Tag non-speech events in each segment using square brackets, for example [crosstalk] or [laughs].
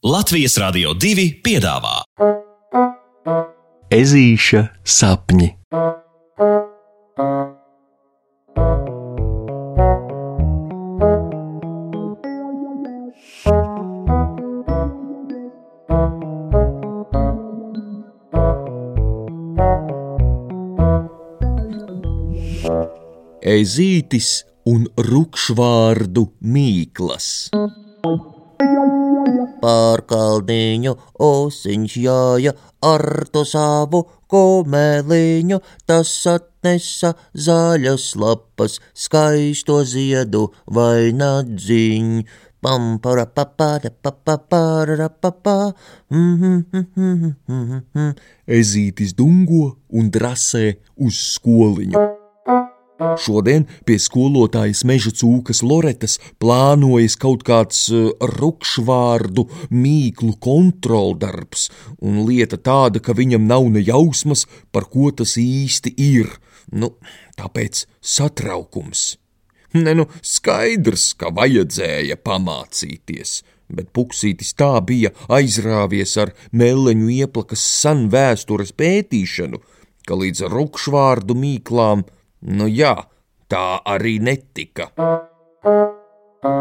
Latvijas Rādio 2 piedāvā Ezīša sapņi. Ezītis un rupšvārdu mīklas. Pārkalniņu osiņš jāja ar to savu komeliņu, tas atnesa zaļas lapas, skaisto ziedu vai nadziņu. Pam, para, pa, para, pa, pa, para, pa, pa. Ezītis dungo un drasē uz skoliņu. Šodien pie skolotājas meža cūkas Loretas plānojas kaut kāds uh, rupšvārdu mīklu kontroldarbs, un lieta tāda, ka viņam nav ne jausmas, par ko tas īsti ir. Nu, tāpēc satraukums. Ne, nu, skaidrs, ka vajadzēja pamācīties, bet puksītis tā bija aizrāvies ar meleņu ieplakas sen vēstures pētīšanu, ka līdz rupšvārdu mīklām Nu jā, tā arī netika.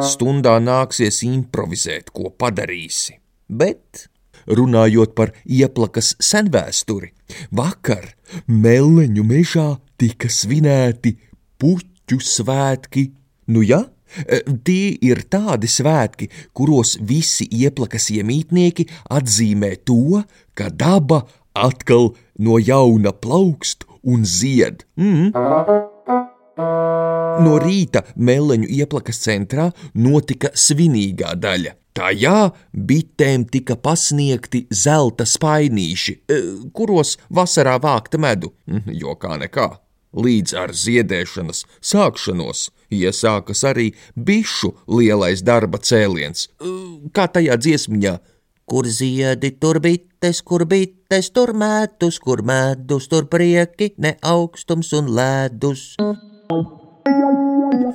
Stundā nāksies improvizēt, ko padarīsi. Bet, runājot par ieplakas senvēsturi, vakar Melneņu mežā tika svinēti puķu svētki. Nu jā, tie ir tādi svētki, kuros visi ieplakas iemītnieki atzīmē to, ka daba atkal no jauna plaukst un zied. Mm. No rīta meleņu ieplakas centrā notika svinīgā daļa. Tajā bitēm tika pasniegti zelta spainīši, e, kuros vasarā vākta medu, mhm, jo kā nekā. Līdz ar ziedēšanas sākšanos iesākas arī bišu lielais darba cēliens, e, kā tajā dziesmiņā Kur ziedi, tur bites, kur bites, tur medus, kur medus, tur prieki, ne augstums un ledus.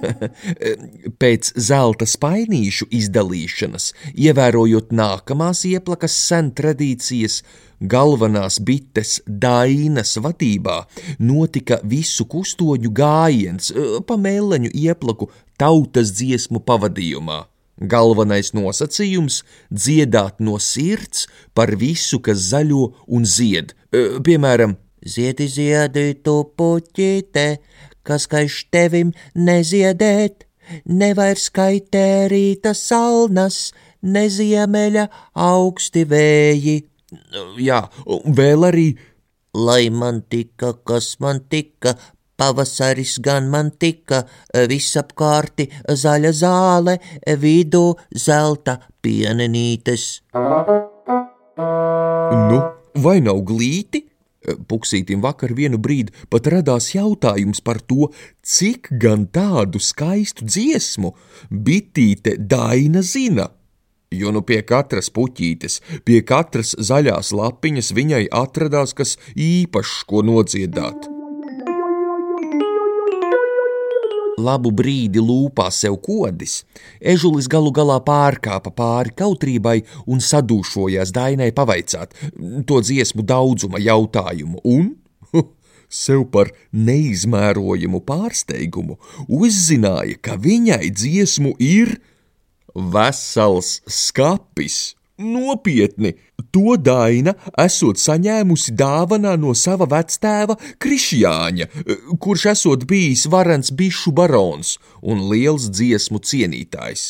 [laughs] Pēc zelta spainīšu izdalīšanas, ievērojot nākamās ieplakas sen tradīcijas, galvenās bites Dainas vadībā notika visu kustoņu gājiens pa mēleņu ieplaku tautas dziesmu pavadījumā. Galvenais nosacījums - dziedāt no sirds par visu, kas zaļo un zied. E, piemēram, Ziedi, ziedi, tu puķīte, kas kaiš tevim neziedēt, nevairs kaitē rīta salnas, neziemeļa augsti vēji. Jā, vēl arī. Lai man tika, kas man tika, Pavasaris gan man tika, visapkārti zaļa zāle, vidū zelta pienenītes. Nu, vai nav glīti? Puksītim vakar vienu brīdi pat radās jautājums par to, cik gan tādu skaistu dziesmu bitīte Daina zina. Jo nu pie katras puķītes, pie katras zaļās lapiņas viņai atradās kas īpašs, ko nodziedāt. Labu brīdi lūpā sev kodis, ežulis galu galā pārkāpa pāri kautrībai un sadūšojās Dainai pavaicāt to dziesmu daudzuma jautājumu, un [laughs] sev par neizmērojamu pārsteigumu uzzināja, ka viņai dziesmu ir vesels skapis. Nopietni! To Daina esot saņēmusi dāvanā no sava vectēva Krišjāņa, kurš esot bijis varants bišu barons un liels dziesmu cienītājs.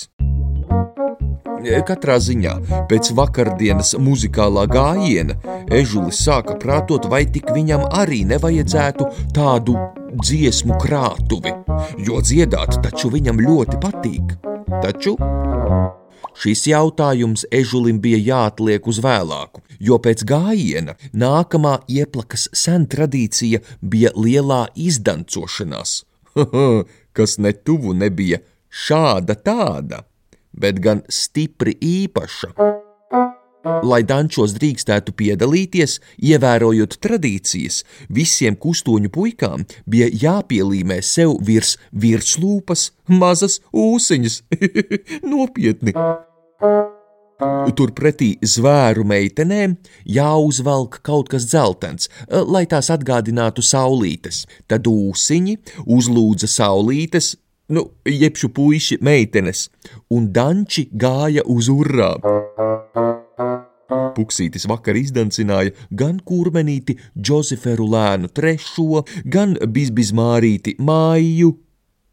Katrā ziņā pēc vakardienas muzikālā gājiena ežulis sāka prātot, vai tik viņam arī nevajadzētu tādu dziesmu krātuvi, jo dziedāt taču viņam ļoti patīk. Taču Šis jautājums ežulim bija jāatliek uz vēlāku, jo pēc gājiena nākamā ieplakas sen tradīcija bija lielā izdancošanās, [laughs] kas netuvu nebija šāda tāda, bet gan stipri īpaša. Lai dančos drīkstētu piedalīties, ievērojot tradīcijas, visiem kustoņu puikām bija jāpielīmē sev virs virslūpas mazas ūsiņas. [laughs] Nopietni! Turpretī zvēru meitenēm jāuzvelk kaut kas dzeltens, lai tās atgādinātu saulītes. Tad ūsiņi uzlūdza saulītes, nu, jebšu puiši meitenes, un danči gāja uz urrām. Puksītis vakar izdancināja gan kurmenīti Džozeferu lēnu trešo, gan bizbizmārīti māju,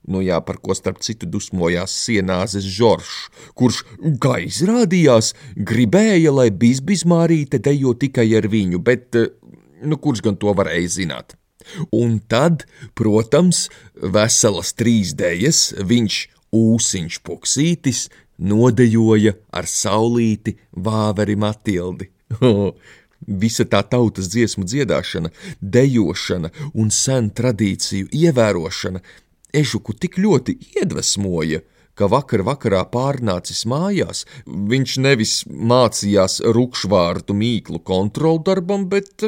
Nu jā, par ko starp citu dusmojās sienāzes Žoržs, kurš, kā izrādījās, gribēja, lai Bizbizmārīte dejo tikai ar viņu, bet, eh, nu, kurš gan to varēja zināt? Un tad, protams, veselas trīs dēļas viņš, ūsiņš puksītis, nodejoja ar saulīti vāveri Matildi. [laughs] Visa tā tautas dziesmu dziedāšana, dejošana un sen tradīciju ievērošana Ežuku tik ļoti iedvesmoja, ka vakar vakarā pārnācis mājās, viņš nevis mācījās rupšvārdu mīklu kontroldarbam, bet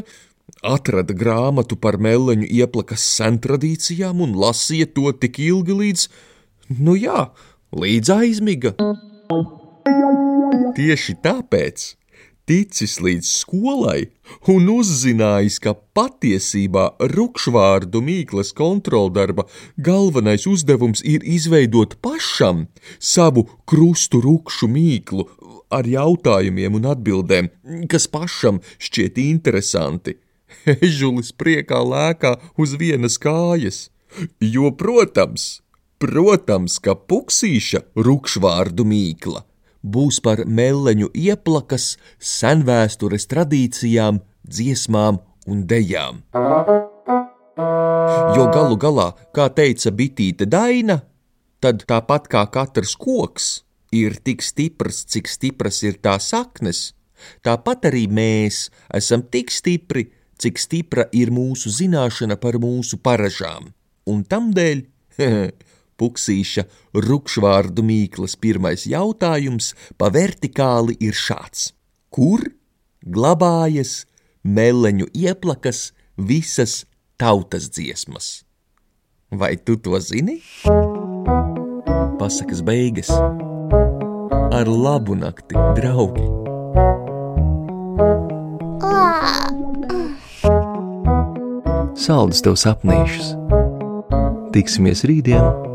atrada grāmatu par meleņu ieplakas sentradīcijām un lasīja to tik ilgi līdz, nu jā, līdz aizmiga. Tieši tāpēc ticis līdz skolai un uzzinājis, ka patiesībā rupšvārdu mīklas kontroldarba galvenais uzdevums ir izveidot pašam savu krustu rupšu mīklu ar jautājumiem un atbildēm, kas pašam šķiet interesanti. [laughs] Ežulis priekā lēkā uz vienas kājas, jo, protams, protams, ka puksīša rupšvārdu mīkla būs par meleņu ieplakas, senvēstures tradīcijām, dziesmām un dejām. Jo galu galā, kā teica Bitīte Daina, tad tāpat kā katrs koks ir tik stiprs, cik stipras ir tā saknes, tāpat arī mēs esam tik stipri, cik stipra ir mūsu zināšana par mūsu paražām. Un tamdēļ [laughs] Puksīša rupšvārdu mīklas pirmais jautājums pa vertikāli ir šāds: Kur glabājas meleņu ieplakas visas tautas dziesmas? Vai tu to zini? Pasakas beigas ar labu nakti, draugi! Saldus tev sapnīšus! Tiksimies rītdien!